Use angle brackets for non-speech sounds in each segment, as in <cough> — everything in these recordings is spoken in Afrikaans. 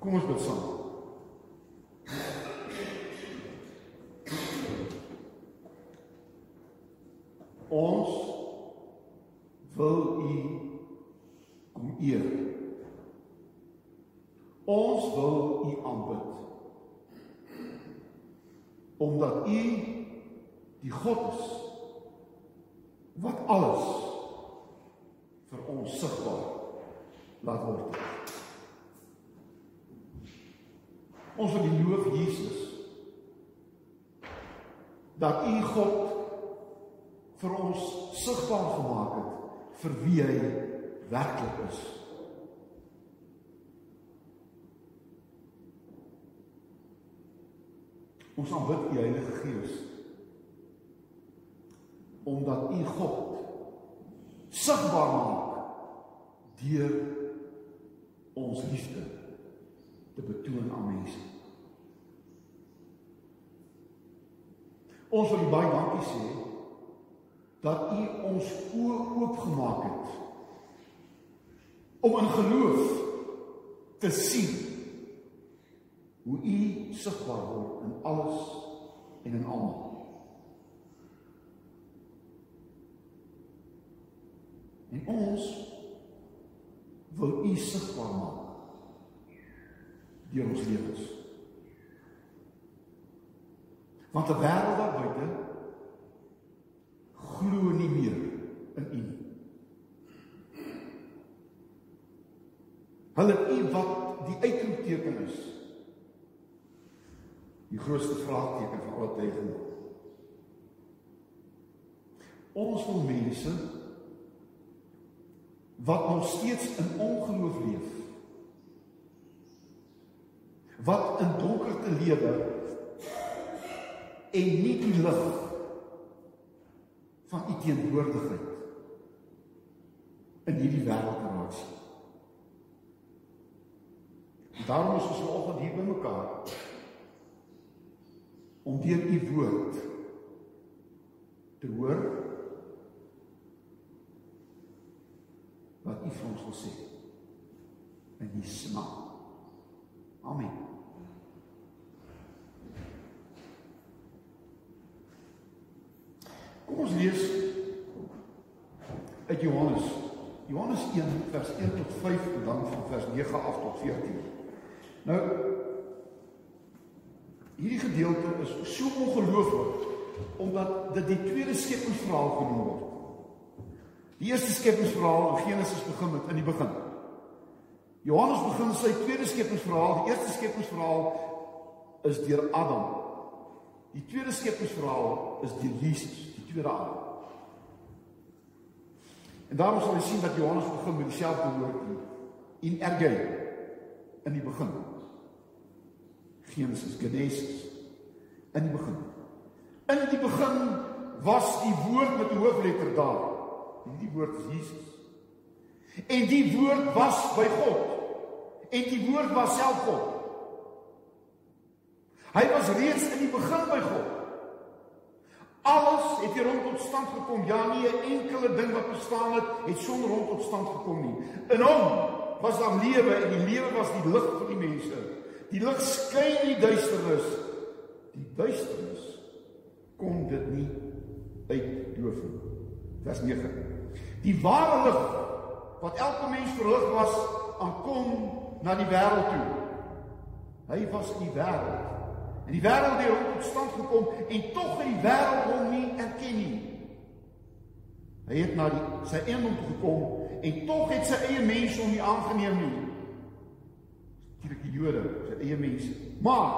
Kom ons bid saam. Ons wil U kom eer. Ons wil U aanbid. Omdat U die God is wat alles vir ons sigbaar laat word. Ons wil loof Jesus dat U God vir ons sigbaar gemaak het vir wie hy werklik is. Ons aanbid U Heilige Gees omdat U God sigbaar maak deur ons liefde te betoon aan mense. Ons wil baie dankie sê dat U ons oë oopgemaak het om in geloof te sien hoe U sigbaar word in alles en in almal. En ons wil U sigbaar maak deur ons lewens. Want 'n wêreld daar buite glo nie meer in U nie. Hulle U wat die uitroepteken is. Die grootste vraagteken van alle tye. Ons wil mense wat nog steeds in ongeloof leef wat in donkerte lewe en nie die lig van u teenwoordigheid in hierdie wêreld raak sien. Daarom is ons vanoggend hier bymekaar om deur u woord te hoor wat u vir ons wil sê in Jesus naam. Amen. Kom ons lees uit Johannes. Johannes 1 vers 1 tot 5 en dan van vers 9 af tot 14. Nou hierdie gedeelte is so ongelooflik omdat dit die tweede skepingsverhaal genoem word. Die eerste skepingsverhaal in Genesis begin met in die begin. Johannes begin sy tweede skepingsverhaal. Die eerste skepingsverhaal is deur Adam. Die tweede skepingsverhaal is deur Jesus tweede Adam. En daarom sal jy sien dat Johannes begin met dieselfde woord in erge in die begin. Genesis, Genesis in die begin. In die begin was die woord met die hoofletter daar. Die woord is Jesus. En die woord was by God. En die woord was self God. Hy was reeds in die begin by God. Alles het hier rond tot stand gekom. Ja, nie 'n enkele ding wat bestaan het, het sonder hom tot stand gekom nie. In hom was daar lewe en die lewe was die lig vir die mense. Die lig skyn in die duisternis. Die duisternis kon dit nie uitdoof nie. Vers 9. Die ware lig wat elke mens verlig was, aankom na die wêreld toe. Hy was die wêreld En die wêreld het hom tot stand gekom en tog het die wêreld hom nie erken nie. Hy het na die, sy eie toe gekom en tog het sy eie mense hom nie aangeneem nie. Natuurlik die Jode, sy eie mense. Maar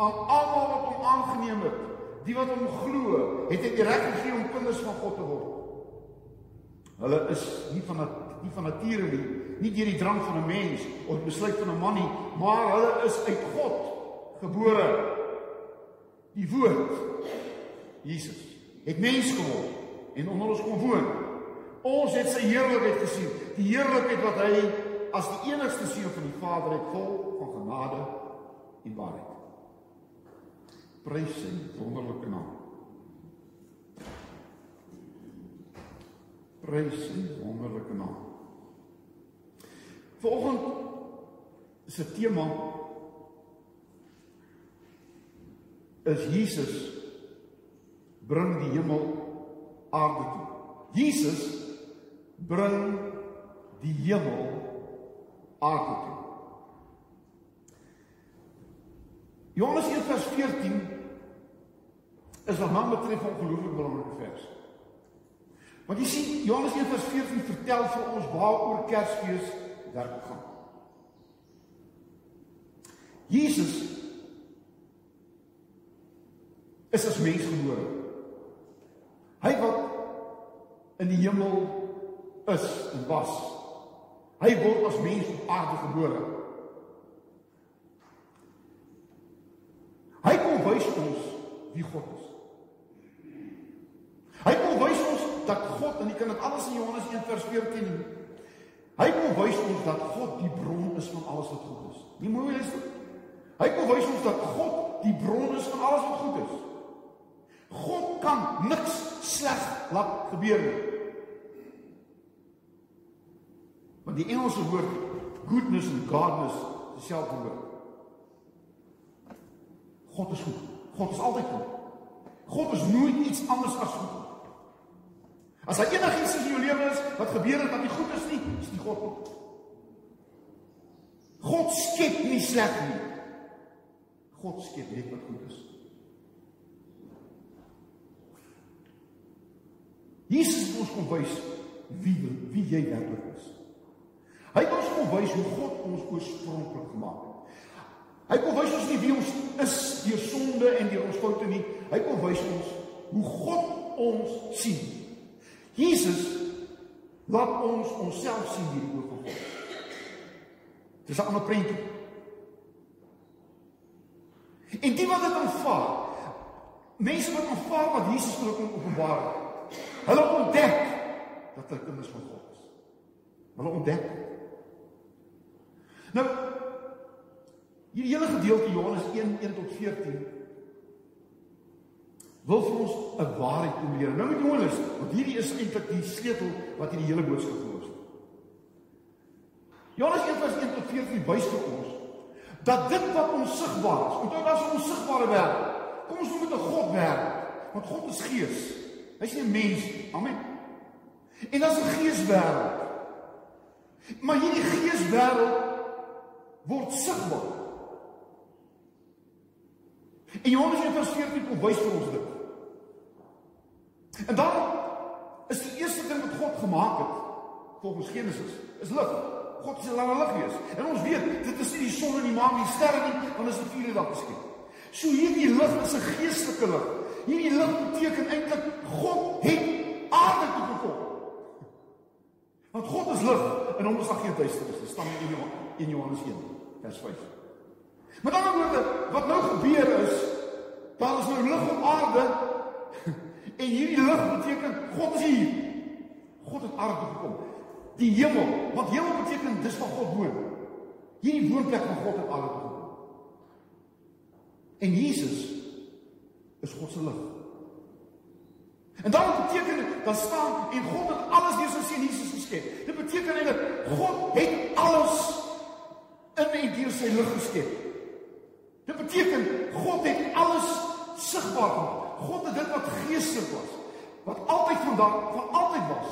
aan almal wat hom aangeneem het, die wat hom glo, het hy die reg gegee om kinders van God te word. Hulle is nie van nie van nature nie, nie deur die drang van 'n mens of besluit van 'n man nie, maar hulle is uit God gebore die woord Jesus het mens geword en onder ons kom woon. Ons het sy heerlikheid gesien, die heerlikheid wat hy as die enigste seun van die Vader het vol van genade en waarheid. Prys sy wonderlike naam. Prys sy wonderlike naam. Vanoggend se tema is Jesus bring die hemel aarde toe. Jesus bring die hemel aarde toe. Johannes 1:14 is wat hom betref 'n ongelooflik belangrike vers. Want jy sien Johannes 1:14 vertel vir ons waaroor Kersfees werk gaan. Jesus is as mens gebore. Hy wat in die hemel is en was. Hy word as mens op aarde gebore. Hy kom wys ons wie God is. Hy kom wys ons dat God en jy kan dit alles in Johannes 1:14 Hy kom wys ons dat God die bron is van alles wat goed is. Nie mooi is dit? Hy kom wys ons dat God die bron is van alles wat goed is. God kan niks sleg laat gebeur nie. Want die Engelse woord goodness en godness is dieselfde woord. God is goed. God is altyd goed. God is nooit iets anders as goed. As daar enigiets in jou lewe is wat gebeur het wat nie goed is nie, is dit God nie. God skep nie sleg nie. God skep net wat goed is. Jesus het ons kom wys wie wie jy werklik is. Hy het ons kom wys hoe God ons oorspronklik gemaak het. Hy kom wys ons nie wie ons is deur sonde en deur ons foute nie. Hy kom wys ons hoe God ons sien. Jesus laat ons onsself sien hier oor God. Dis 'n ander prentjie. En die wat dit aanvaar, mense wat aanvaar wat Jesus vir hulle openbaar het, hulle ontdek dat hulle kinders van God is. Hulle ontdek. Nou hierdie hele gedeelte Johannes 1:1 tot 14 wil vir ons 'n waarheid kom leer. Nou met Johannes, want hierdie is eintlik die sleutel wat hierdie hele boodskap verlos. Johannes 1:1 tot 14 wys vir ons dat dit wat onsigbaar is, onthou dat is 'n onsigbare wêreld. Kom ons noem dit 'n God wêreld, want God is gees. Hy's nie 'n mens nie. Amen. En is 'n geeswêreld. Maar hierdie geeswêreld word sigbaar. En Johannes 1:14 kom wys vir ons dit. En dan is die eerste ding wat God gemaak het volgens Genesis is lig. God sê laat lig wees. En ons weet dit is nie die son en die maan en die sterre nie, want is die vierde dag geskep. So hierdie lig is 'n geestelike lig. Hierdie lig beteken eintlik God het aarde toe gekom. Want God is lig en hom is daar geen duisternis. Dit staan in Johannes 1 vers 5. Met ander woorde, wat nou gebeur is, daar is nou lig op aarde <laughs> En hierdie lig beteken God is hier. God het aarde toe gekom. Die hemel, want hemel beteken dis van God woon. Hierdie woonplek van God het aarde toe gekom. En Jesus is God se lig. En dan beteken dit dat staan en God het alles deur sy seun Jesus geskep. Dit beteken eintlik God het alles in en deur sy lig geskep. Dit beteken God het alles sigbaar gemaak. God het dit wat geestelik was, wat altyd vandag van altyd was,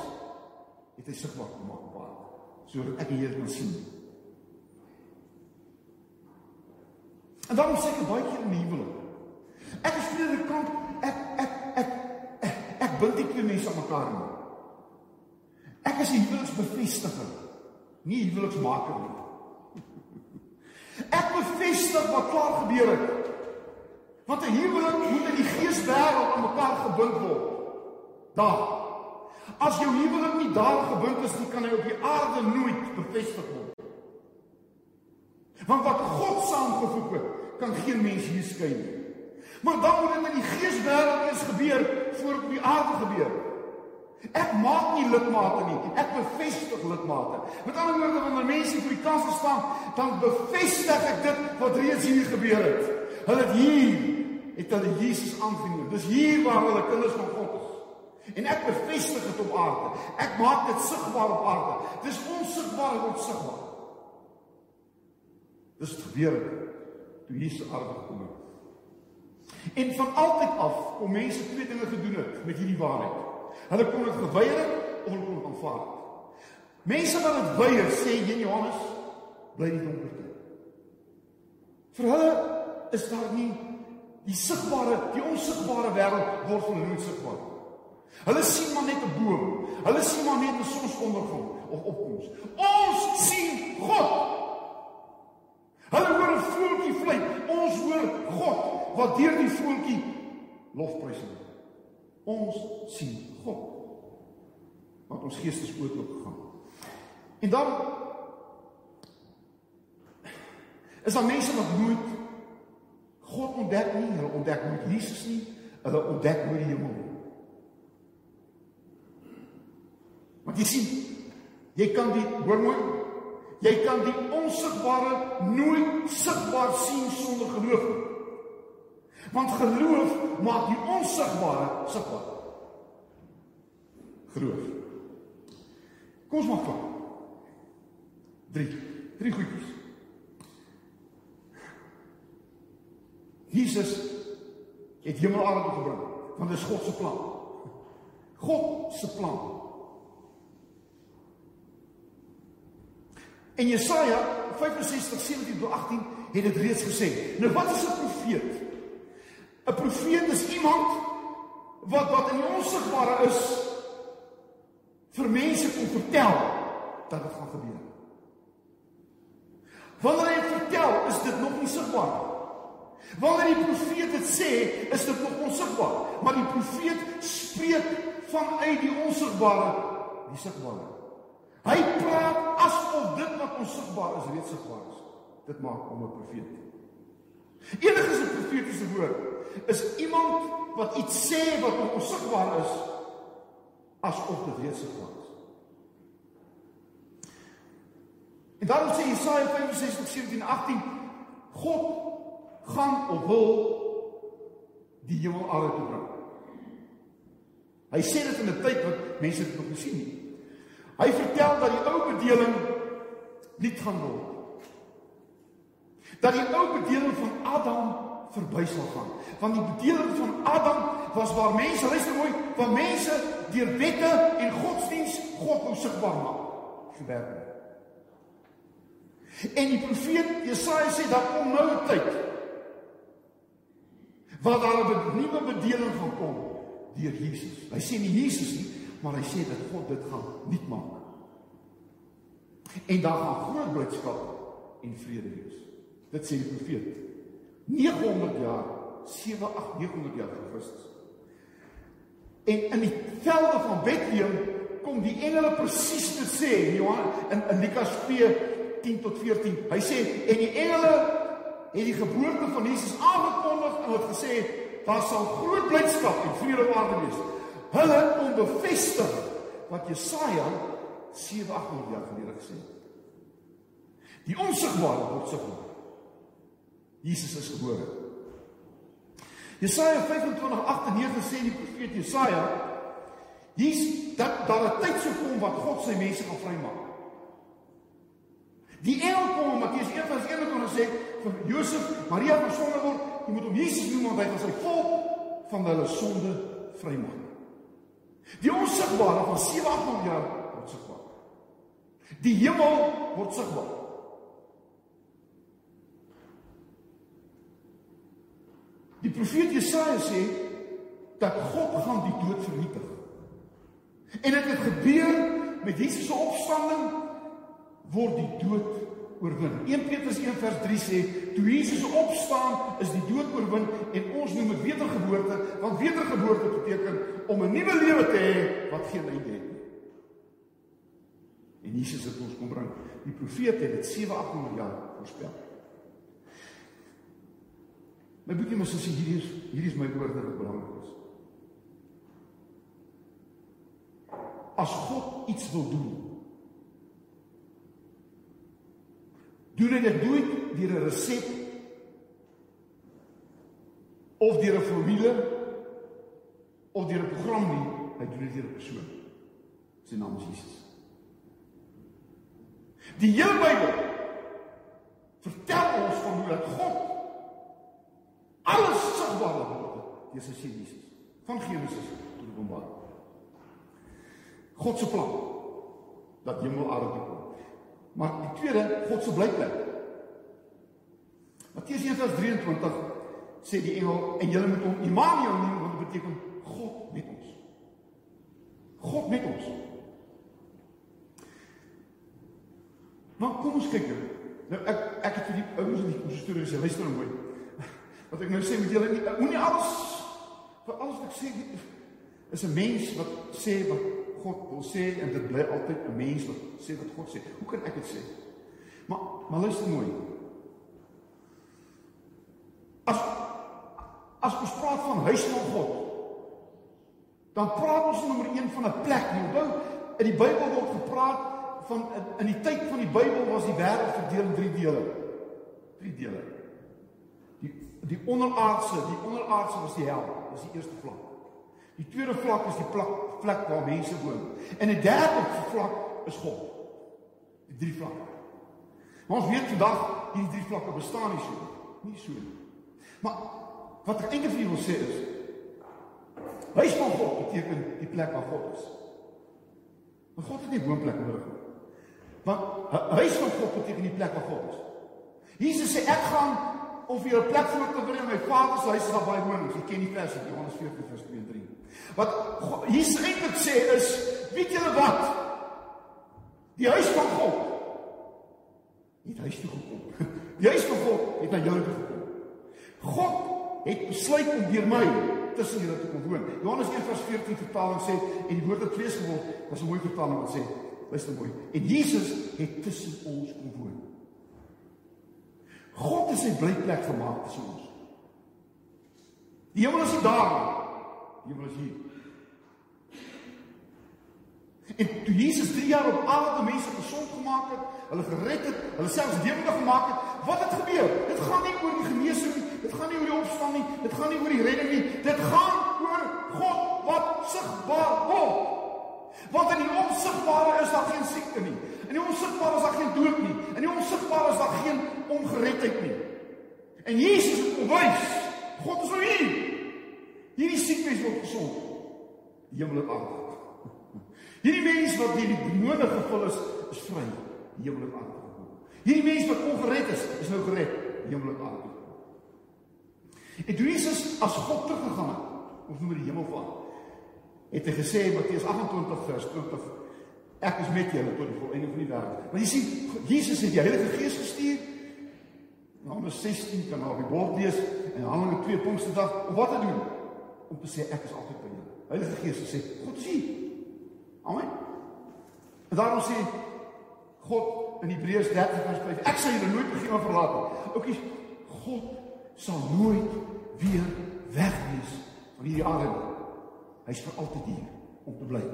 het hy sigbaar gemaak aarde, sodat ek die Here kan sien. En dan sê ek baie keer in die huwelik. Ek is nie die kant ek ek ek ek, ek bind nie twee mense aan mekaar nie. Ek is 'n huweliksbevestiger, nie huweliksmaker nie. <laughs> Ek bevestig wat klaar gebeur het. Want 'n huwelik moet in die geeswêreld aan mekaar gebind word. Daar. As jou huwelik nie daar gebind is nie, kan hy op die aarde nooit bevestig word. Want wat God saamgevoeg het, kan geen mens hier skei nie. Maar dan moet dit in die geeswêreld eers gebeur voor op die aarde gebeur. Ek maak nie lidmate nie, ek bevestig lidmate. Met ander woorde, wanneer mense vir die kans staan, dan bevestig ek dit wat reeds hier gebeur het. Hulle het hier het hulle Jesus aangeneem. Dis hier waar hulle kinders van God is. En ek bevestig dit op aarde. Ek maak dit sigbaar op aarde. Dis onsigbaar word sigbaar. Dis gebeur toe Jesus aarde gekom het. En van altyd af kom mense twee dinge gedoen het met hierdie waarheid. Hulle kon dit geweier of hulle kon dit aanvaar. Mense wat dit weier, sê in Johannes, bly in die donkerte. Vir hulle is daar nie die sigbare, die onsigbare wêreld word vir hulle sigbaar. Hulle sien maar net 'n boom. Hulle sien maar net 'n sonsondergang of opkoms. Ons sien God. Hulle hoor 'n voeltjie vlieg. Ons hoor God wat deur die voeltjie lofprysing. Ons sien God. Want ons gees is oop gegaan. En dan is daar mense wat God ontdek nie, hulle ontdek nooit Jesus nie, hulle ontdek nooit die hemel nie. Want jy sien, jy kan die hoor mooi, jy kan die onsigbare nooit sigbaar sien sonder geloof. Want geloof maak die onsigbare sigbaar. Geloof. Kom ons maak klaar. 3. Drie goedjies. Jesus het hemel aarde gebring, want dit is God se plan. God se plan. En Jesaja 65 17 tot 18 het dit reeds gesê. Nou wat is 'n profeet? 'n Profeet is iemand wat wat in die onsigbare is vir mense kom vertel dat dit gaan gebeur. Wanneer hy vertel, is dit nog nie sigbaar nie. Wanneer die profeet dit sê, is dit nog onsigbaar, maar die profeet spreek vanuit die onsigbare die sigbare. Hy praat asof dit wat onsigbaar is reeds sigbaar is. Dit maak hom 'n profeet. Enige 'n profetiese woord is iemand wat iets sê wat onsigbaar is asof dit reeds sigbaar is. En daarom sê Jesaja 65 17 18 God gaan op wil die hemel aarde toe bring. Hy sê dit in 'n tyd wat mense dit nog nie sien nie. Hy vertel dat die ou bedeling nie gaan word. Dat die ou bedeling van Adam verby sal gaan. Want die bedeling van Adam was waar mense, luister mooi, waar mense deur wette en godsdiens God wou sigbaar maak. Gewerk. En die profeet Jesaja sê dat kom nou 'n tyd waar daar 'n nuwe bedeling gaan kom deur Jesus. Hy sê nie Jesus nie, maar hy sê dat God dit gaan nuut maak. En daar gaan groot blydskap en vrede wees. Dit sê die profeet. 900 jaar, 7 8 900 jaar voor Christus. En in die velde van Bethlehem kom die engele presies te sê in Johannes in, in Lukas 2 10 tot 14. Hy sê en die engele het die geboorte van Jesus aangekondig en het gesê daar sal groot blydskap en vrede op aarde wees. Hulle kom bevestig wat Jesaja 700 jaar gelede gesê het. Die onsigbare word sigbaar. Jesus is gebore. Jesaja 25:8 sê die profeet Jesaja hier's dat daar 'n tyd sou kom wat God sy mense gaan vrymaak. Die engel kom in Matteus 1:1 kon sê vir Josef, Maria van sonde word, jy moet hom Jesus noem want hy gaan sy volk van hulle sonde vrymaak. Die onsigbare van 700 jaar word sigbaar. Die hemel word sigbaar. Die profeet Jesaja sê dat God gaan die dood vernietig. En dit het gebeur met Jesus se opstanding word die dood oorwin. 1 Petrus 1 vers 3 sê, toe Jesus opstaan, is die dood oorwin en ons noem dit wedergeboorte, want wedergeboorte beteken om 'n nuwe lewe te hê wat geen einde het nie. En Jesus het ons kom bring. Die profeet het dit 700 jaar voorspel. My bietjie mos as hierdie is hierdie is my woorde wat belangrik is. As God iets wil doen, Doen hy dit nooit deur 'n resep of deur 'n formule of deur 'n program nie, hy doen dit deur 'n persoon. Sy naam is Jesus. Die hele Bybel vertel ons van hoe dat God alles sigbaar word deur sy seun Jesus. Van Genesis tot Openbaring. God se plan dat hemel aarde kom. Maar die tweede, God se blyplek. Matteus 1:23 sê die engel en julle moet hom Immanuel noem wat beteken God met ons. God met ons. Maar kom ons kyk nou. Nou ek ek het vir die ouens in die storie gesê, luister nou mooi. <laughs> Wat ek nou sê met julle nie moenie alles vir alles wat ek sê is 'n mens wat sê wat God wil sê en dit bly altyd 'n mens wat sê wat God sê. Hoe kan ek dit sê? Maar maar luister mooi. As as ons praat van huis van God, dan praat ons nommer 1 van 'n plek. Jy onthou, in die Bybel word gepraat van in, in die tyd van die Bybel was die wêreld verdeel in drie dele. Drie dele. Die die onderaardse, die onderaardse was die hel, dis die eerste vlak. Die tweede vlak is die plek plek waar mense woon. En 'n derde vlak is God. Die drie vlakke. Maar ons weet vandag hierdie drie vlakke bestaan nie so nie so nie. Maar wat ek eintlik vir wil sê is huis van God beteken die plek waar God is. Maar God het nie woonplek nodig nie. Maar huis van God beteken die plek waar God is. Jesus sê ek gaan om vir julle 'n plek voor te berei in my Vader se huis waar baie wonings. Jy ken die vers in Johannes 14 vers 2 en 3. Wat Jesus eintlik sê is, weet julle wat? Die huis van God het huis toe gekom. <laughs> Die huis van God het na jou toe gekom. God het besluit om deur my tussen julle te kom woon. Johannes 1:14 vertaling sê en die woord het vlees geword. Is 'n mooi vertaling wat sê, luister mooi. En Jesus het tussen ons kom woon. God het sy blyplek gemaak tussen ons. Die hemel is daar. Die hemel is hier. En toe Jesus 3 jaar op aarde mense gesond gemaak het, hulle gered het, hulle selfs lewende gemaak het, wat het gebeur? Dit gaan nie oor die genesing nie, dit gaan nie oor die opstanding nie, dit gaan nie oor die redding nie, dit gaan oor God wat sigbaar word. Want in die onsigbare is daar geen siekte nie. In die onsigbare is daar geen dood nie. In die onsigbare is daar geen ongeredheid nie. En Jesus het bewys, God is nou hier. Hierdie siektes word gesond. Die hemel het aard. Hierdie mens wat deur die demone gevul is, is vry. Die hemel het aard. Hierdie mens wat ongered is, is nou gered. Die hemel het aard. En toe Jesus as God teruggegaan het, ons noem die hemel van het hy gesê Matteus 28 vers 20 ek is met julle tot die volleinde van die wêreld. Maar jy sien Jesus het die Heilige Gees gestuur. Johannes 16 kan op die bord lees en Handelinge 2 Pinksterdag wat te doen? Om te sê ek is altyd by julle. Heilige Gees sê God is hier. Amen. En daarom sê God in Hebreërs 13 vers 5 ek sal julle nooit vergeet verlaat nie. Oukies God sal nooit weer weg wees van hierdie aarde nie. Hy's vir altyd hier om te bly.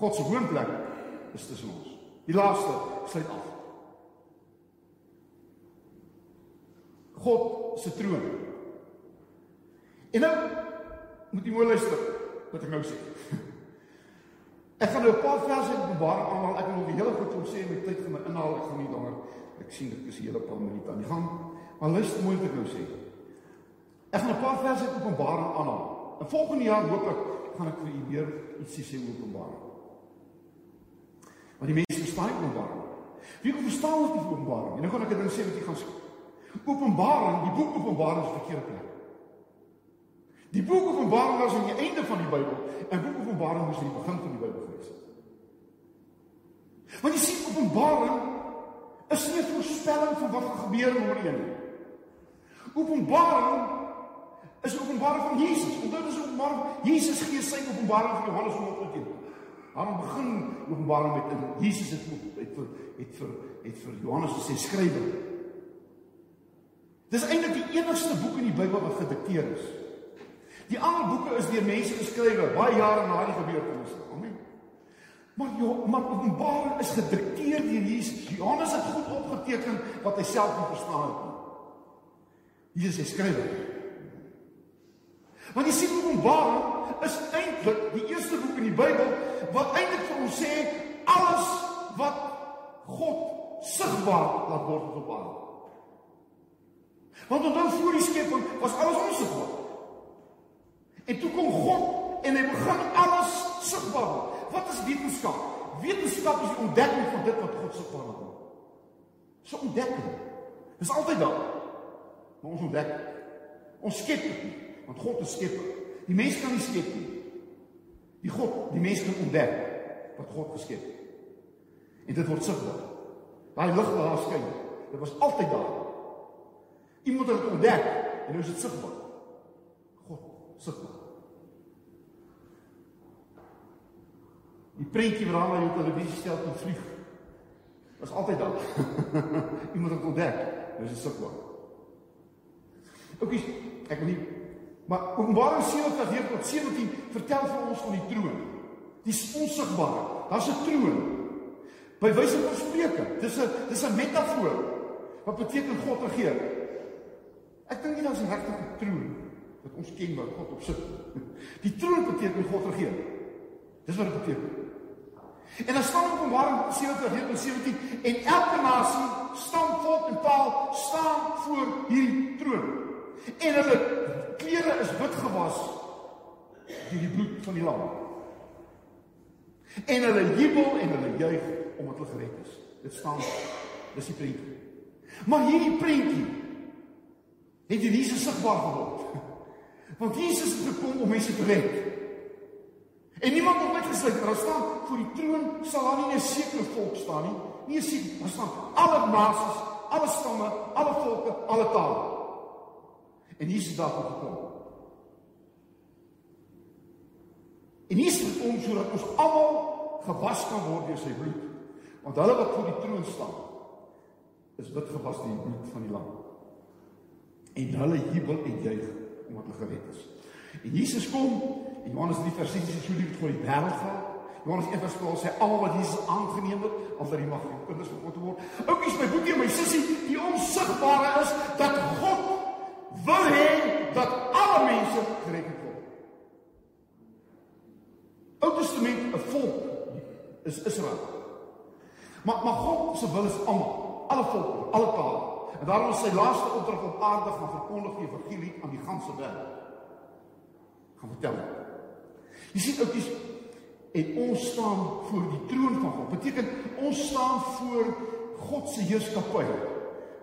God se woonplek is tussen ons. Die laaste sluit af. God se troon. En nou moet jy mooi luister wat ek nou sê. <laughs> Ek gaan nou 'n paar verse uit Openbaring aanhaal. Ek wil die hele goed kom sê met tyd vir my inhaal. Ek gaan nie langer ek sien dit is 'n hele paar minute aan die gang. Maar luister mooi wat ek nou sê. Ek gaan 'n paar verse uit Openbaring aanhaal. En volgende jaar hoop ek gaan ek vir u weer ietsie sê oor Openbaring. Want die mense verstaan Openbaring. Wie kan verstaan wat die Openbaring? En nou gaan ek dit sê wat jy gaan sê. Openbaring, die boek Openbaring is verkeerde plek. Die boek Openbaring was aan die einde van die Bybel en boek Openbaring moes die begin van die Bybel het. Want jy sien Openbaring is nie 'n voorspelling van wat gaan gebeur in môre nie. Openbaring is openbaring van Jesus. Onthou dis openbaring. Jesus gee sy openbaring vir Johannes om op te teken. Daarom begin openbaring met in Jesus het het vir het vir het vir Johannes gesê skrywe. Dis eintlik die enigste boek in die Bybel wat gedikteer is. Die ander boeke is deur mense geskrywe baie jare na die gebeurtenisse. Amen. Maar jo, maar Openbaring is gedikteer deur Jesus. Johannes het goed opgeteken wat hy self nie verstaan het nie. Jesus sê skrywe. Want jy sien Openbaring is eintlik die eerste boek in die Bybel wat eintlik vir ons sê alles wat God sigbaar laat word op aarde. Want onthou voor die skepping was alles onsigbaar. En toe kom God en hy begin alles sigbaar maak. Wat is wetenskap? Wetenskap is die ontdekking van dit wat God sigbaar maak. So ontdekking. Dis altyd daar. Maar ons ontdek. Ons skep dit nie, want God is skepper. Die mens kan nie skep nie. Die God, die mens kan ontdek wat God geskep het. En dit word sigbaar. Daai lig wat daar skyn, dit was altyd daar. Iemand het dit ontdek en nou is dit sigbaar. God sigbaar. Die prentjie wat daar op jou televisie stel tot vlieg. Was altyd daar. <laughs> Iemand het ontdek, nou is dit sigbaar. Oekies, ek wil nie maar Openbaring 17 tot 17 vertel vir ons van die troon. Die onsigbare. Daar's 'n troon. By wyse van spreuke. Dis 'n dis 'n metafoor. Wat beteken God regeer? Ek dink nie daar's 'n regte troon wat ons ken waar God op sit. <laughs> Die troon beteken God regeer. Dis wat dit beteken. En dan staan Openbaring 17 tot 17 en elke nasie, stam, volk en taal staan voor hierdie troon. En hulle klere is wit gewas deur die bloed van die lam. En hulle jubel en hulle juig omdat hulle gered is. Dit staan dis die prentjie. Maar hierdie prentjie het in Jesus sigbaar geword. <laughs> Want Jesus het gekom om mense te red. En niemand het uitgesluit. Daar staan voor die troon sal daar nie 'n sekere volk staan nie. Nie 'n sekere, daar staan alle nasies, alle stamme, alle volke, alle tale. En Jesus daar het gekom. En Jesus het kom sodat ons almal gewas kan word deur sy bloed. Want hulle wat voor die troon staan is wit gewas deur die bloed van die lam. En hulle jubel en juig omdat hulle gered is. En Jesus kom Johannes 3 vers 6 sê hy lief vir die wêreld gaan. Johannes 1 vers 12 sê almal wat Jesus aangeneem het, al dat die mag van kinders van God word. Oukies, my boetie en my sussie, die onsigbare is dat God wil hê dat alle mense gered word. Ou Testament 'n volk is Israel. Maar maar God se wil is almal, alle volke, alle tale. En daarom sy laaste opdrag op aarde gaan verkondig die evangelie aan die ganse wêreld. Gaan vertel. Jy sien oudjies en ons staan voor die troon van God. Beteken ons staan voor God se heerskappy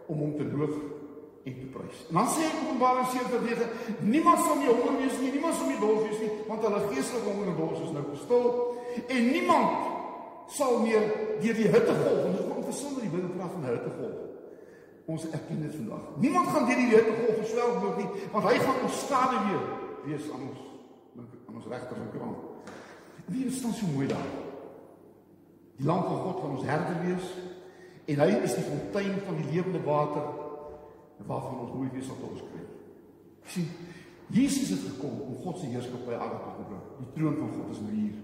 om hom te loof en te prys. En dan sê hy Openbaring 7:9, niemand sal meer honger wees nie, niemand sal meer dors wees nie, want hulle geestelike honger en dors is nou gestil en niemand sal meer deur die hittegolf, en dit kom versonder die praat van hittegolf. Ons erken dit vandag. Niemand gaan deur die hittegolf verswelg word nie, want hy gaan ons skade weer wees aan ons en kraan. Wie is dan so mooi daar? Die lam van God gaan ons herder wees en hy is die fontein van die lewende water waarvan ons nooit weer sal tot ons kry. Sien, Jesus het gekom om God se heerskappy aan te bring. Die troon van God is nou hier.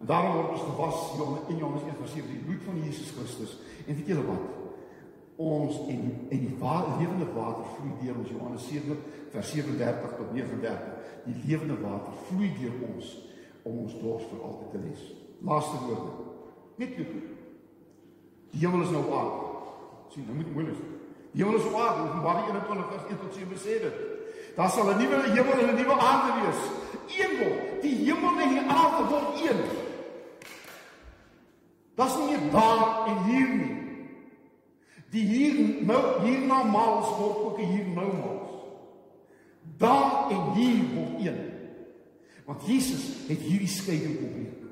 En daarom word ons gewas in Johannes 1 vers 7 die bloed van Jesus Christus. En weet julle wat? Ons en en die ware lewende water vloei deur ons Johannes 7 vers 37 tot 39. Die lewende water vloei deur ons om ons dors vir altyd te les. Laaste woorde. Net jy. Die hemel is nou op aarde. Sien, nou moet mooi wees. Hemel is op aarde, Openbaring 21 vers 1 tot 7 sê dit. Daar sal 'n nuwe hemel en 'n nuwe aarde wees. Een word, die hemel en die aarde word een. Das nie daar en hier nie. Die hier nou hier na maals word ook hier nou maals. Daar en hier word een. Want Jesus het hierdie skeiding gebreek.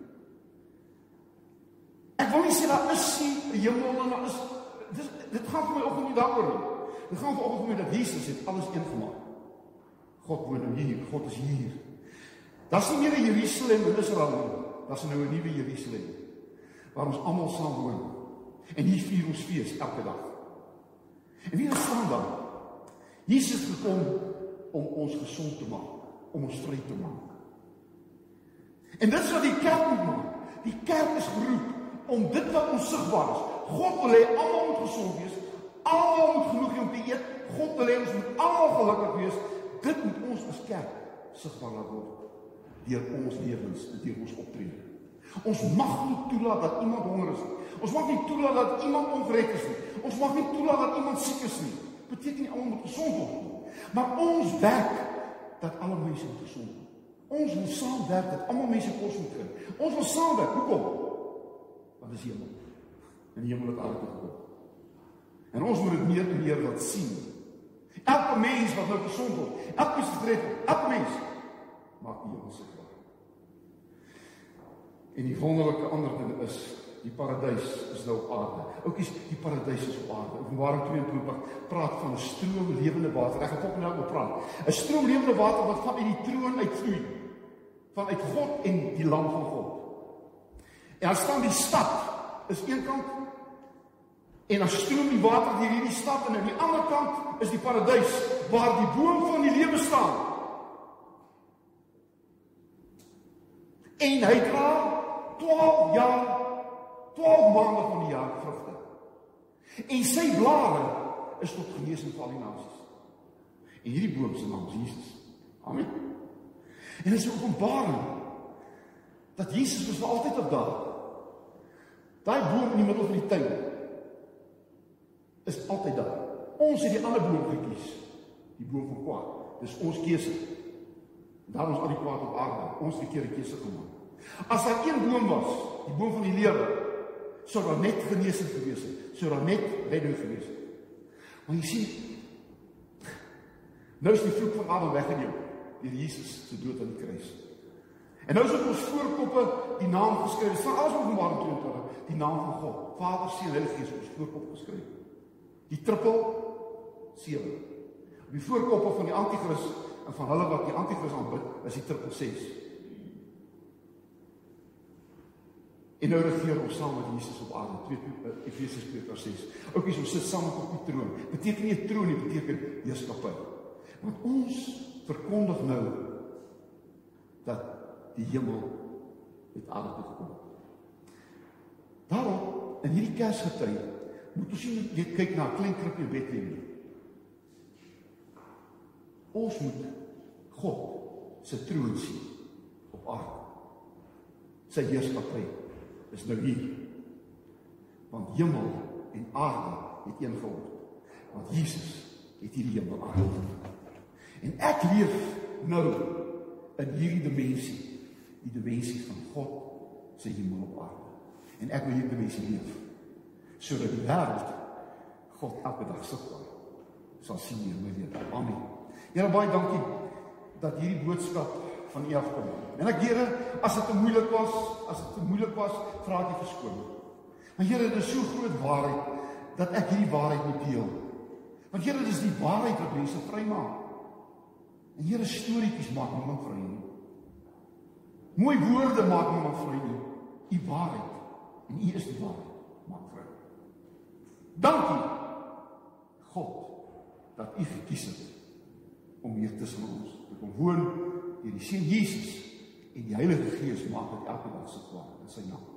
Ek wil nie sê daar is nie 'n hemel en daar is dis dit gaan vir my ook nie daaroor nie. Dit gaan vir ook my dat Jesus het alles een gemaak. God woon nou hier, God is hier. Daar's nie meer Jerusalem in Israel nie. Daar's nou 'n nuwe Jerusalem waar ons almal saam woon. En hier vier ons fees elke dag. En wie staan dan? Jesus het gekom om ons gesond te maak, om ons vry te maak. En dit is wat die kerk moet doen. Die kerk is geroep om dit wat onsigbaar is, God wil hê almal moet gesond wees. Almal moet genoeg hê om te eet. God wil hê ons moet almal gelukkig wees. Dit moet ons as kerk sigbaar laat word deur ons lewens en deur ons optrede. Ons mag nie toelaat dat iemand honger is nie. Ons mag nie toelaat dat iemand ongered is nie. Ons mag nie toelaat dat iemand siek is nie. beteken nie almal moet gesond word nie. Maar ons werk dat alle mense gesond word. Ons wil saamwerk dat almal mense kos moet kry. Ons wil saamwerk. Hoekom? Want dis hemel. En hemel het aarde gekom. En ons moet dit meer en meer laat sien. Elke mens wat nou gesond word, elke mens gered word, elke mens maak die hemel se. En die wonderlike ander ding is die paradys is nou op aarde. Oukies, die paradys is op aarde. Openbaring 22 praat van 'n stroom lewende water. Ek gaan nou op praat. 'n Stroom lewende water wat van uit die troon uitvloei vanuit God en die lam van God. En dan staan die stad is een kant en dan stroom die water deur hierdie stad en aan die ander kant is die paradys waar die boom van die lewe staan. En hy dra 12 jaar 12 maande van die jaar vrugte. En sy blare is tot genesing vir al die nasies. En hierdie boom se naam is Jesus. Amen. En dit is 'n openbaring dat Jesus was vir altyd op daar. Daai boom in die middel van die tuin is altyd daar. Ons het die ander boom gekies, die boom van kwaad. Dis ons keuse. Daarom is al die kwaad op aarde. Ons het 'n keuse gemaak. As daar een boom was, die boom van die lewe, sou daar net genesing gewees het, sou daar net redding gewees het. Maar jy sien, nou is die vloek van Adam weggeneem deur Jesus se dood aan die kruis. En nou is op ons voorkoppe die naam geskryf. Dit staan alles op Openbaring 22, die naam van God, Vader, Seun en Heilige Gees op ons voorkop geskryf. Die triple 7. Op die voorkoppe van die anti-kris en van hulle wat die anti-kris aanbid, is die triple 6. En nou regeer ons saam met Jesus op aarde. 2 Efesiërs 2:6. Ook is ons sit saam op die troon. Beteken nie 'n troon nie, beteken heerskappy. Want ons verkondig nou dat die hemel het aarde toe gekom. Daarom in hierdie Kersgetyd moet ons nie net kyk na 'n klein krippie Bethlehem nie. Ons moet God se troon sien op aarde. Sy heerskappy is nou hier. Want hemel en aarde het een geword. Want Jesus het hierdie hemel aangeword. En ek leef nou in hierdie dimensie, die dimensie van God se hemel op aarde. En ek wil hierdie dimensie leef sodat die wêreld God elke dag sigbaar sal sien in my lewe. Amen. Here baie dankie dat hierdie boodskap van U afkom. En ek Here, as dit te moeilik was, as dit te moeilik was, vra ek U verskoning. Maar Here, dit is so groot waarheid dat ek hierdie waarheid moet deel. Want Here, dit is die waarheid wat mense vrymaak. En Here storieetjies maak niemand vry nie. Mooi woorde maak niemand vry nie. U waarheid en U is die waarheid maak vry. Dankie God dat U gekies het om hier tussen ons te kom woon. Hierdie seun Jesus en die Heilige Gees maak dit elke dag se kwaad in sy naam.